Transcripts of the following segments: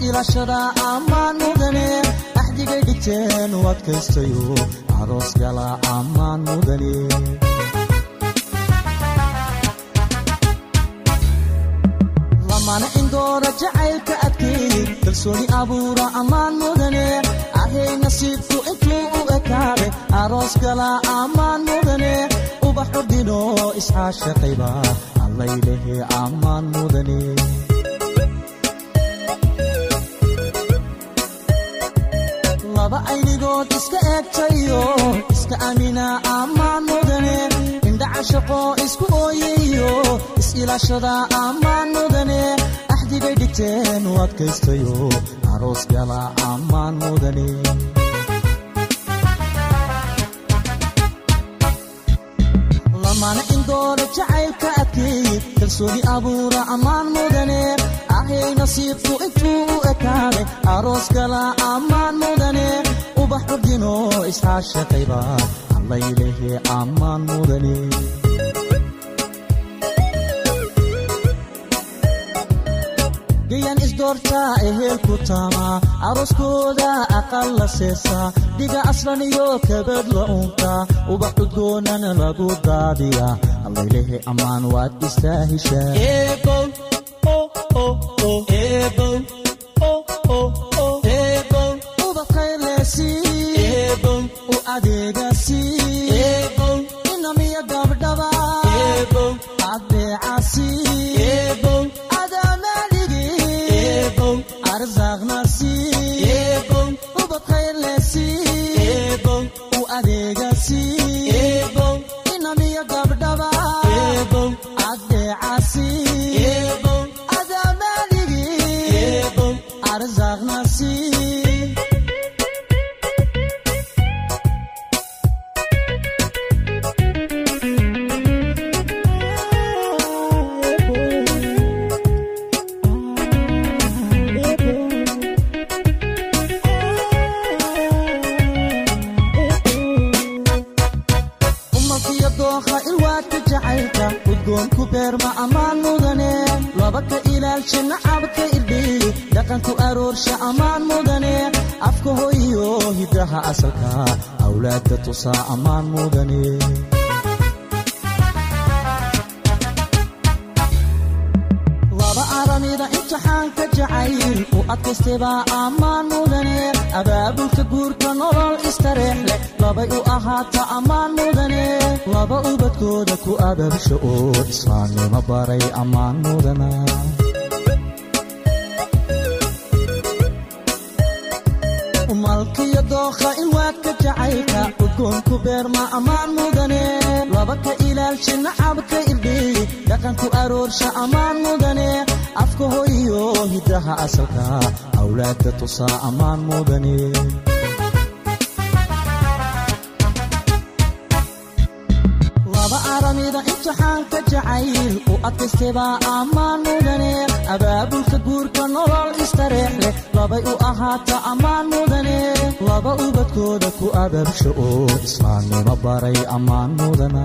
is-ilashada ammaan mudane axdigay dhigteen u adkaystayo aroos gala ammaan mudane lamana indoora jacaylka adkeey kalsooni abuura ammaan mudane ahay nasiibku intuu u ekaade aroos gala ammaan mudane ubax ordino isxaashaqayba allaylehe ammaan mudane laba aynigood iska eegtayo iska amina ammaan mudane. Indhaca shaqo isku ooyayo is-ilashada ammaan mudane. Axdigay dhigteen u adkaystayo aroos gala ammaan mudane. Lamana indoora jacaylka adkeey kalsooni abuura ammaan mudane ahay nasiibku intuu u ekaaday aroos gala ammaan mudane ubax ordino isxaashaqayba allaylehe ammaan mudane gayan isdoortaa ehelku taamaa arooskooda aqal la seesaa dhiga aslan iyo kabad la uuntaa ubax cudgoonan lagu daadiyaa. Allaylehe ammaan waad istaa heshaa u adeegasi laba aramida imtixaanka jacayl u adkaystebaa ammaan mudane abaabulka guurka nolol istareex leh labay u ahaata ammaan mudane laba ubadkooda ku abaabsha oo islaamnimo baray ammaan mudana. Malkiyo dookha ilwaadka jacaylka udgoonku beerma ammaan mudane laba ka ilaalsha nacabka irdhiy dhaqanku aroorsha ammaan mudane afka hoyo hiddaha asalka awlaadda tusaa ammaan mudane imtixaanka jacayl u adkaystebaa ammaan mudane abaabulka guurka nolol istareex leh labay u ahaata ammaan mudane laba ubadkooda ku abaabsha oo islaamnimo baray ammaan mudana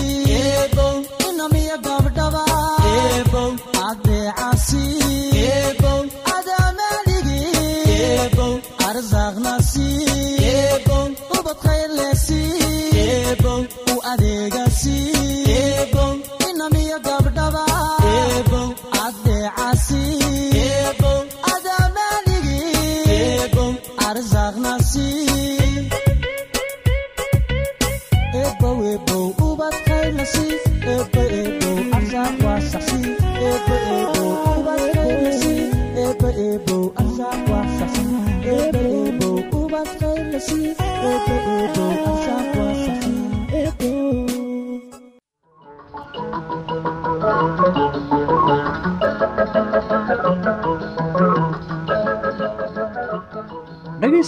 eebow arsaaqnasi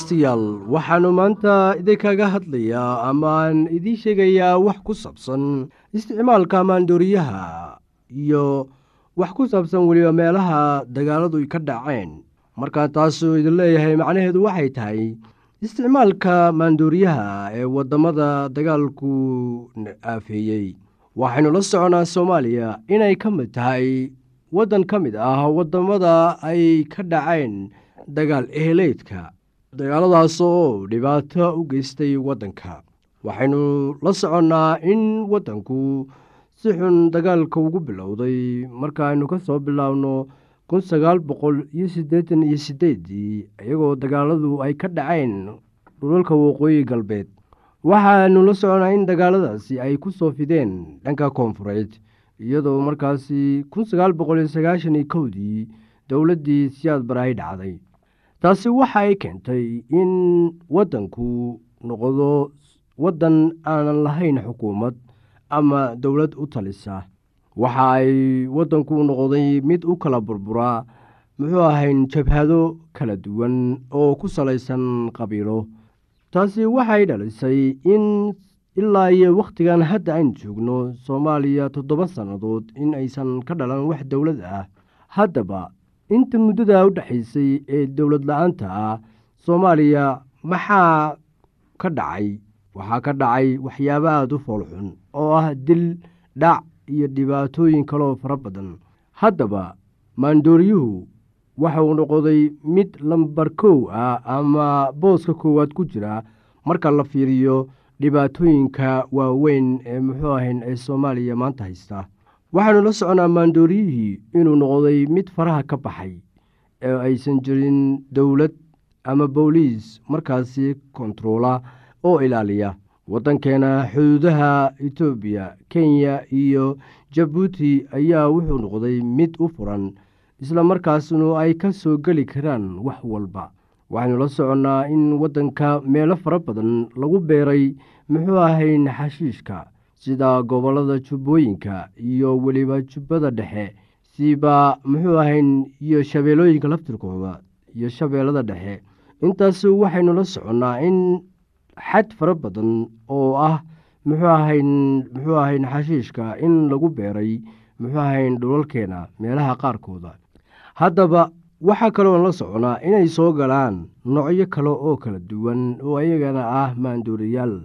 dhegaystayaal waxaannu maanta idinkaga hadlayaa amaan idiin sheegayaa wax ku saabsan isticmaalka maandooriyaha iyo wax ku saabsan weliba meelaha dagaaladu ka dhaceen markaa taasuu idin leeyahay macnaheedu waxay tahay isticmaalka maandooriyaha ee waddamada dagaalku aafeeyey. Waxaynu la soconaa soomaaliya inay ka mid tahay waddan ka mid ah waddamada ay ka dhaceen dagaal eheleydka dagaaladaas oo dhibaato u geystay waddanka. Waxaynu la soconnaa in waddanku si xun dagaalka ugu bilowday. Markaaynu ka soo bilaabno kun sagaal boqol iyo siddeetan iyo siddeeddii iyagoo dagaaladu ay ka dhaceen dhulalka waqooyi galbeed. Waxaanu la soconaa in dagaaladaasi ay ku soo fideen dhanka koonfureed iyadoo markaasi kun sagaal boqol iyo sagaashan iyo kowdii dowladdii siyaad bare ay dhacday taasi waxa ay keentay in waddanku noqdo waddan aanan lahayn xukuumad ama dowlad u talisa. Waxa ay waddanku noqday mid u kala burburaa muxuu ahayn jabhado kala duwan oo ku salaysan qabiilo. Taasi waxay dhalisay in ilaa iyo wakhtigan hadda aynu joogno soomaaliya toddoba sannadood in aysan ka dhalan wax dowlad ah. Haddaba inta muddada u dhexaysay ee dowlad la'aanta ah soomaaliya maxaa ka dhacay? Waxaa ka dhacay waxyaabo aada u foolxun oo ah dil dhac iyo dhibaatooyin kaloo fara badan. Haddaba maandooriyuhu waxauu noqday mid lambar kow ah ama booska koowaad ku jira marka la fiiriyo dhibaatooyinka waaweyn ee muxuu ahayn ee soomaaliya maanta haysta waxaanu la soconaa maandooriyihii inuu noqday mid faraha ka baxay ee aysan jirin dowlad ama booliis markaasi kontaroola oo ilaaliya waddankeena xuduudaha etoobiya kenya iyo jabuuti ayaa wuxuu noqday mid u furan isla markaasnu ay ka soo geli karaan wax walba. Waxaynu la soconnaa in waddanka meelo fara badan lagu beeray muxuu ahayn xashiishka sida gobollada jubbooyinka iyo weliba jubbada dhexe siba muxuu ahayn iyo shabeellooyinka laftirkooda iyo shabeellada dhexe. Intaas waxaynu la soconnaa in xad fara badan oo ah muxuu muxuu ahayn xashiishka in lagu beeray muxuu ahayn dhulalkeena meelaha qaarkooda. Haddaba waxaa kaloon la soconaa inay soo galaan noocyo kale oo kala duwan oo iyagana ah maanduuriyaal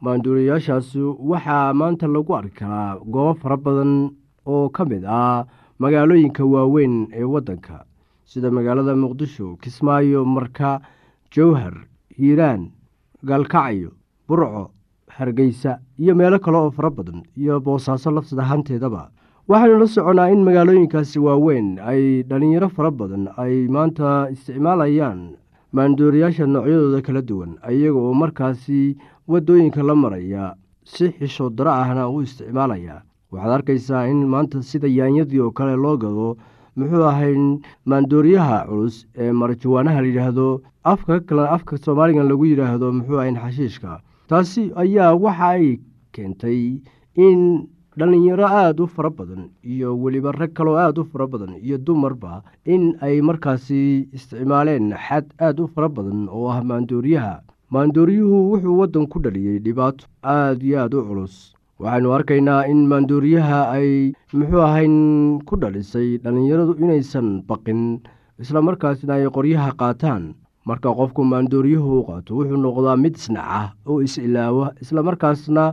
maanduuriyaashaas waxaa maanta lagu arki karaa goobo fara badan oo ka mid ah magaalooyinka waaweyn ee waddanka sida magaalada muqdisho kismaayo marka jowhar hiiraan gaalkacyo burco hargeysa iyo meelo kale oo fara badan iyo boosaaso lafsad ahaanteedaba. Waxaanu la soconaa in magaalooyinkaasi waaweyn ay dhallinyaro fara badan ay maanta isticmaalayaan maandooriyaasha noocyadooda kala duwan iyaga oo markaasi waddooyinka la maraya si xishood daro ahna u isticmaalaya. Waxaad arkaysaa in maanta sida yaanyadii oo kale loo gado muxuu ahayn maandooriyaha culus ee marajawaanaha layidhaahdo afka afka soomaaligan lagu yidhaahdo muxuu ahayn xashiishka. Taasi ayaa waxa ay keentay in dhallinyaro aada u fara badan iyo weliba rag kaloo aada u fara badan iyo dumarba in ay markaasi isticmaaleen xad aada u fara badan oo ah maandooriyaha maandooriyuhu wuxuu waddan ku dhaliyey dhibaato aada iyo aada u culus. Waxaynu arkaynaa in maandooriyaha ay muxuu ahayn ku dhalisay dhallinyaradu inaysan baqin isla markaasna ay qoryaha qaataan. Marka qofku maandooriyuhu u qaato wuxuu noqdaa mid isnaca oo is-ilaawa isla markaasna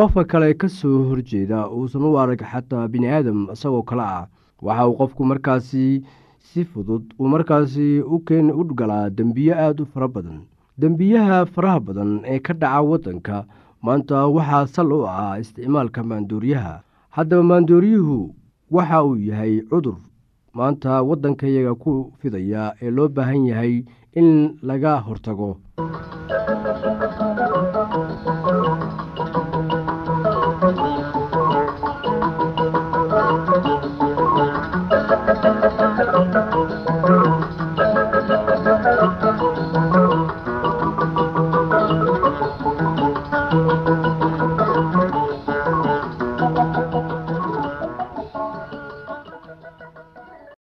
qofka kale ka soo horjeeda uusan u arag xataa bini aadam isagoo kale ah. Waxa uu qofku markaasi si fudud uu markaasi u galaa dembiyo aada u fara badan dembiyaha faraha badan ee ka dhaca waddanka maanta waxaa sal u ah isticmaalka maandooriyaha. Haddaba maandooryuhu waxa uu yahay cudur maanta waddankayaga ku fidaya ee loo baahan yahay in laga hortago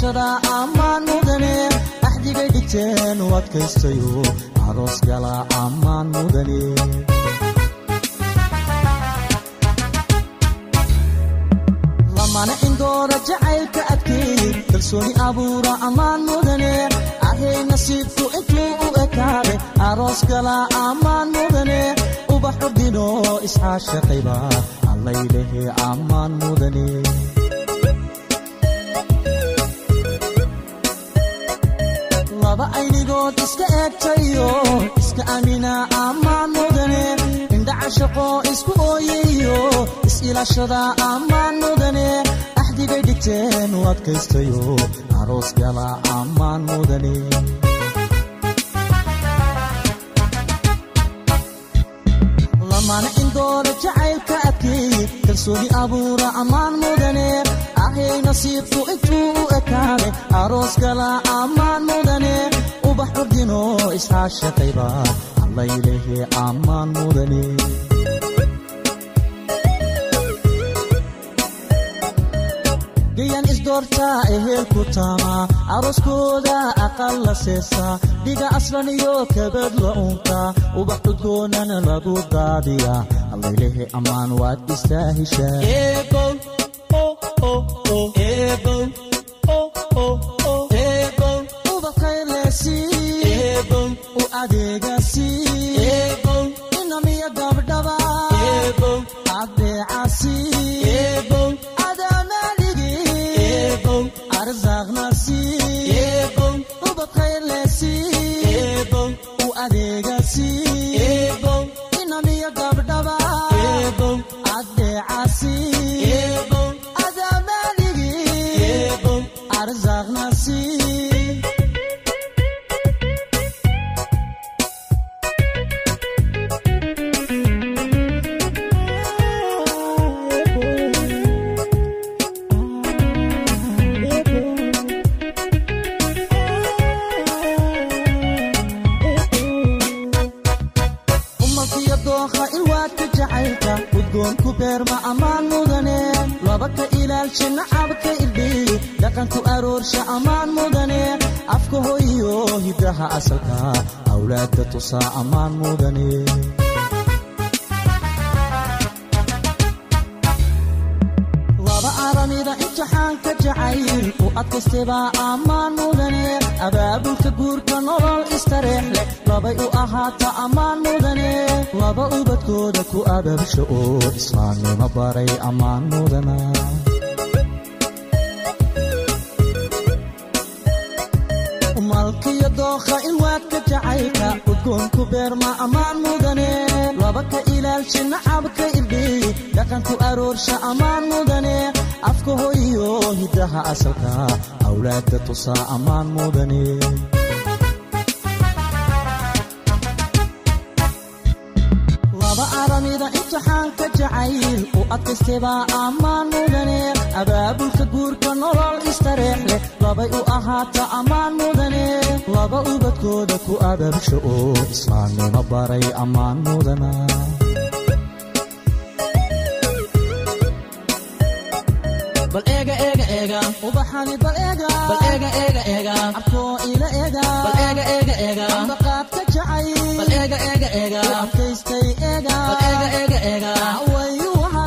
is-ilashada ammaan mudane axdigay dhigteen u adkaystayo aroos gala ammaan mudane. Lamana indoora jacaylka adkeey kalsooni abuura ammaan mudane. Ahay nasiibku intuu u ekaade aroos gala ammaan mudane. Ubax ordino isxaashaqayba allaylehe ammaan mudane laba aynigood iska eegtayo iska amina ammaan mudane indhaca shaqo isku ooyayo is-ilashada ammaan mudane axdigay dhigteen u adkaystayo. Aroos gala ammaan mudane indoora jacaylka adkeey kalsooni abuura ammaan mudane. Ahay nasiibku intuu u ekaade aroos gala ammaan mudane. Ubax ordino isxaashaqayba allaylehe ammaan mudane gayan isdoortaa ehelku taamaa arooskooda aqal la seesaa dhiga aslan iyo kabad la unkaa ubax cudgoonana lagu daadiyaa allaylehe ammaan waad istaahishaa u adeegasi hiddaha asalka awlaadda tusaa ammaan mudane laba ubadkooda ku ababsha oo islaamnimo baray ammaan mudana malkiyo dookha ilwaadka jacaylka udgoonku beerma ammaan mudane. Laba ka ilaalsha nacabka irdhiy dhaqanku aroorsha ammaan mudane. Afka hoyiyo hiddaha asalka awlaadda tusaa ammaan mudane. Laba aramida imtixaanka jacayl u adkaystebaa ammaan mudane abaabulka guurka nolol istareex leh labay u ahaata ammaan mudane laba ubadkooda ku ababsha oo islaamnimo baray ammaan mudana bal eega eega eega ubaxani bal eega bal eega eega eega abkoo ila eega bal eega eega eega ambaqaadka jacay bal eega eega eega adkaystay eega bal eega eega eega wayu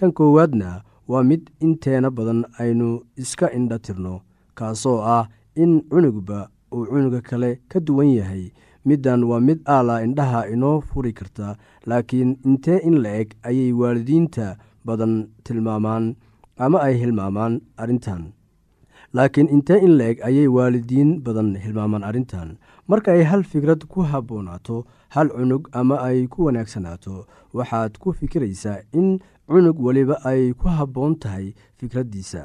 kan koowaadna waa mid inteena badan aynu iska indha tirno kaasoo ah in cunugba uu cunuga kale ka duwan yahay. Middan waa mid aala indhaha inoo furi karta laakiin intee in la eg ayay waalidiinta badan tilmaamaan ama ay hilmaamaan arrintan. Laakiin intee in la eg ayay waalidiin badan hilmaamaan arrintan. Marka ay hal fikrad ku habboonaato hal cunug ama ay ku wanaagsanaato waxaad ku fikiraysaa in cunug weliba ay ku habboon tahay fikraddiisa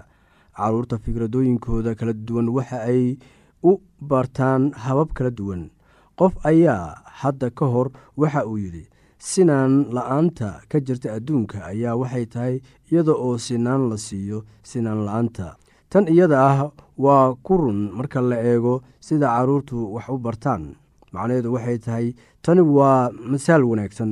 carruurta fikradooyinkooda kala duwan waxa ay u bartaan habab kala duwan. Qof ayaa hadda ka hor waxa uu yidhi sinaan la'aanta ka jirta adduunka ayaa waxay tahay iyada oo sinaan la siiyo sinaan la'aanta. Tan iyada ah waa ku run marka la eego sida carruurtu wax u bartaan. Macnaheedu waxay tahay tani waa masaal wanaagsan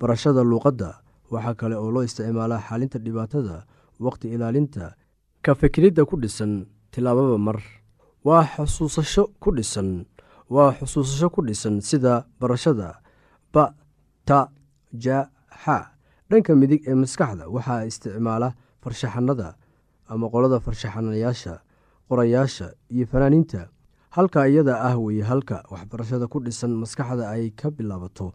barashada luuqadda waxaa kale oo loo isticmaalaa xalinta dhibaatada waqti ilaalinta ka fikiridda ku dhisan tilaababa mar. Waa xusuusasho ku dhisan waa xusuusasho ku dhisan sida barashada ba ta ja xa dhanka midig ee maskaxda waxaa isticmaala farshaxanada ama qolada farshaxanayaasha qorayaasha iyo fanaaniinta. Halka iyada ah weye halka waxbarashada ku dhisan maskaxda ay ka bilaabato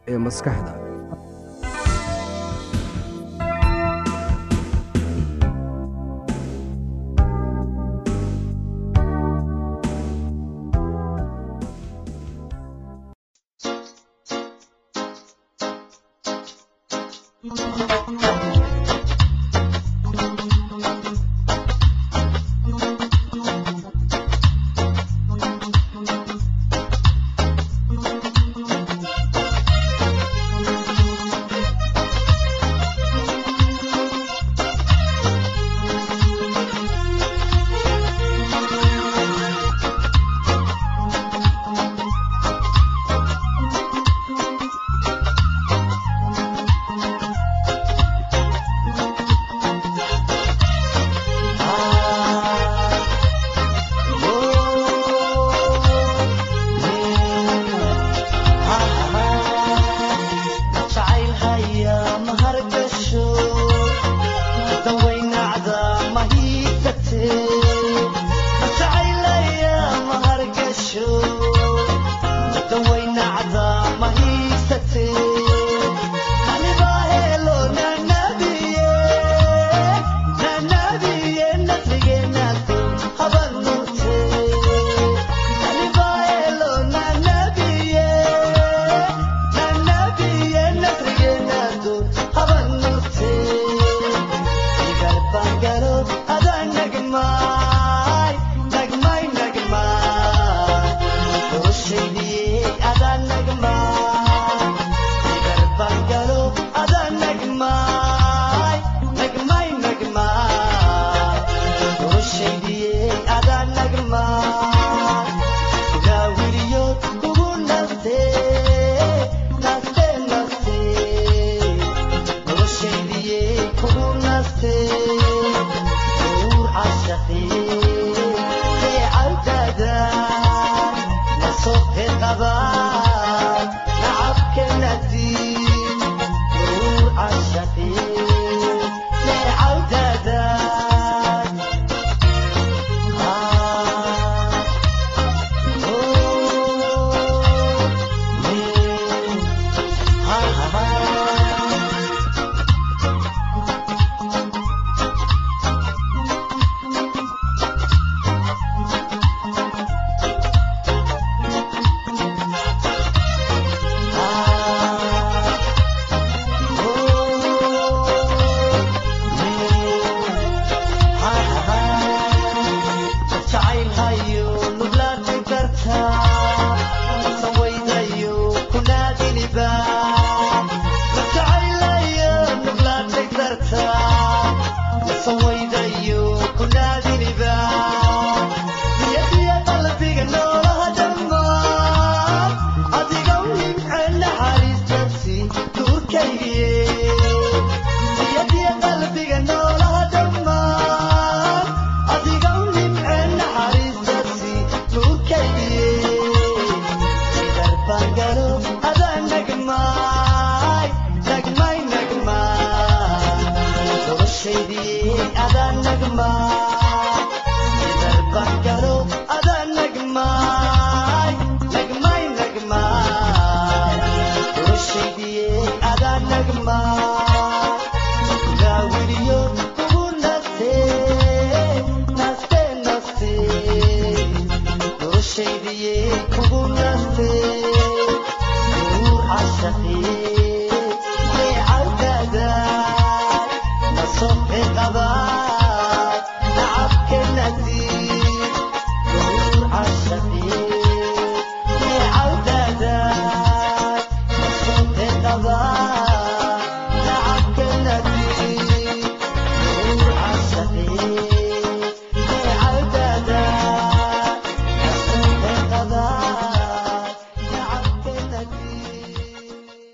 ee maskaxda